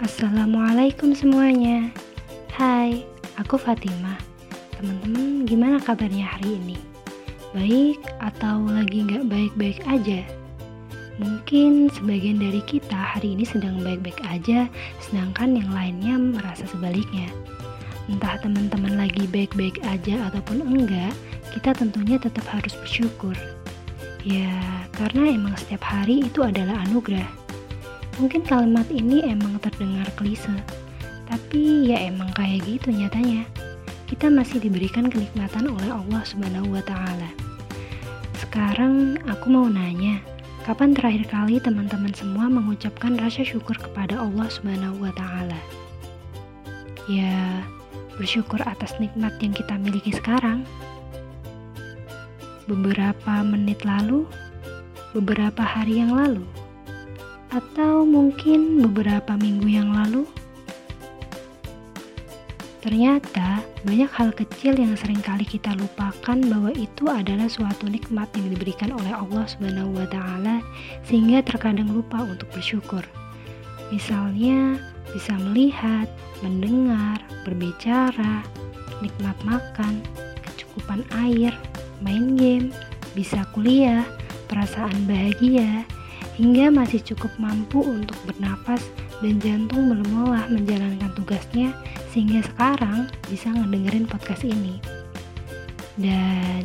Assalamualaikum semuanya. Hai, aku Fatima Teman-teman gimana kabarnya hari ini? Baik atau lagi nggak baik-baik aja? Mungkin sebagian dari kita hari ini sedang baik-baik aja Sedangkan yang lainnya merasa sebaliknya. Entah teman-teman lagi baik-baik aja ataupun enggak Kita tentunya tetap harus bersyukur. Ya, karena emang setiap hari itu adalah anugerah Mungkin kalimat ini emang terdengar klise, tapi ya emang kayak gitu nyatanya. Kita masih diberikan kenikmatan oleh Allah Subhanahu wa taala. Sekarang aku mau nanya, kapan terakhir kali teman-teman semua mengucapkan rasa syukur kepada Allah Subhanahu wa taala? Ya, bersyukur atas nikmat yang kita miliki sekarang. Beberapa menit lalu, beberapa hari yang lalu, atau mungkin beberapa minggu yang lalu. Ternyata banyak hal kecil yang sering kali kita lupakan bahwa itu adalah suatu nikmat yang diberikan oleh Allah Subhanahu wa taala sehingga terkadang lupa untuk bersyukur. Misalnya bisa melihat, mendengar, berbicara, nikmat makan, kecukupan air, main game, bisa kuliah, perasaan bahagia, hingga masih cukup mampu untuk bernapas dan jantung belum menjalankan tugasnya sehingga sekarang bisa ngedengerin podcast ini. Dan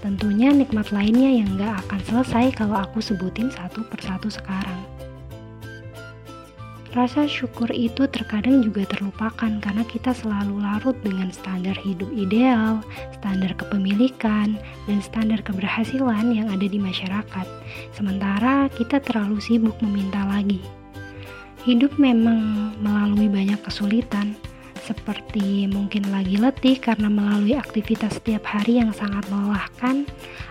tentunya nikmat lainnya yang gak akan selesai kalau aku sebutin satu persatu sekarang. Rasa syukur itu terkadang juga terlupakan karena kita selalu larut dengan standar hidup ideal, standar kepemilikan, dan standar keberhasilan yang ada di masyarakat. Sementara kita terlalu sibuk meminta lagi. Hidup memang melalui banyak kesulitan, seperti mungkin lagi letih karena melalui aktivitas setiap hari yang sangat melelahkan,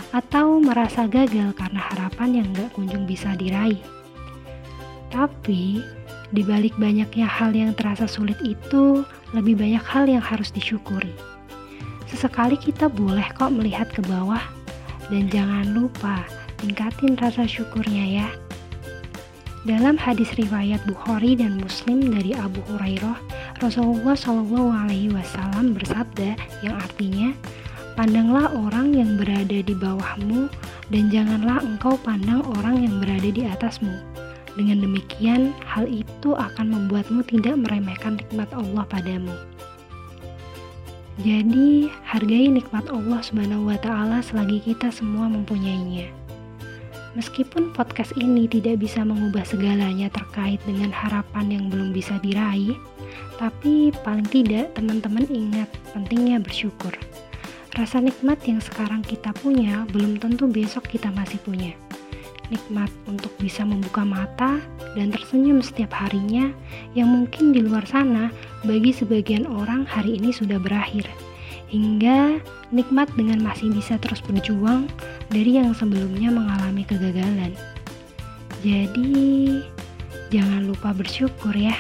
atau merasa gagal karena harapan yang gak kunjung bisa diraih. Tapi, di balik banyaknya hal yang terasa sulit itu, lebih banyak hal yang harus disyukuri. Sesekali kita boleh kok melihat ke bawah, dan jangan lupa tingkatin rasa syukurnya ya. Dalam hadis riwayat Bukhari dan Muslim dari Abu Hurairah, Rasulullah Shallallahu Alaihi Wasallam bersabda yang artinya, pandanglah orang yang berada di bawahmu dan janganlah engkau pandang orang yang berada di atasmu dengan demikian, hal itu akan membuatmu tidak meremehkan nikmat Allah padamu. Jadi, hargai nikmat Allah Subhanahu wa taala selagi kita semua mempunyainya. Meskipun podcast ini tidak bisa mengubah segalanya terkait dengan harapan yang belum bisa diraih, tapi paling tidak teman-teman ingat pentingnya bersyukur. Rasa nikmat yang sekarang kita punya belum tentu besok kita masih punya nikmat untuk bisa membuka mata dan tersenyum setiap harinya yang mungkin di luar sana bagi sebagian orang hari ini sudah berakhir. Hingga nikmat dengan masih bisa terus berjuang dari yang sebelumnya mengalami kegagalan. Jadi, jangan lupa bersyukur ya.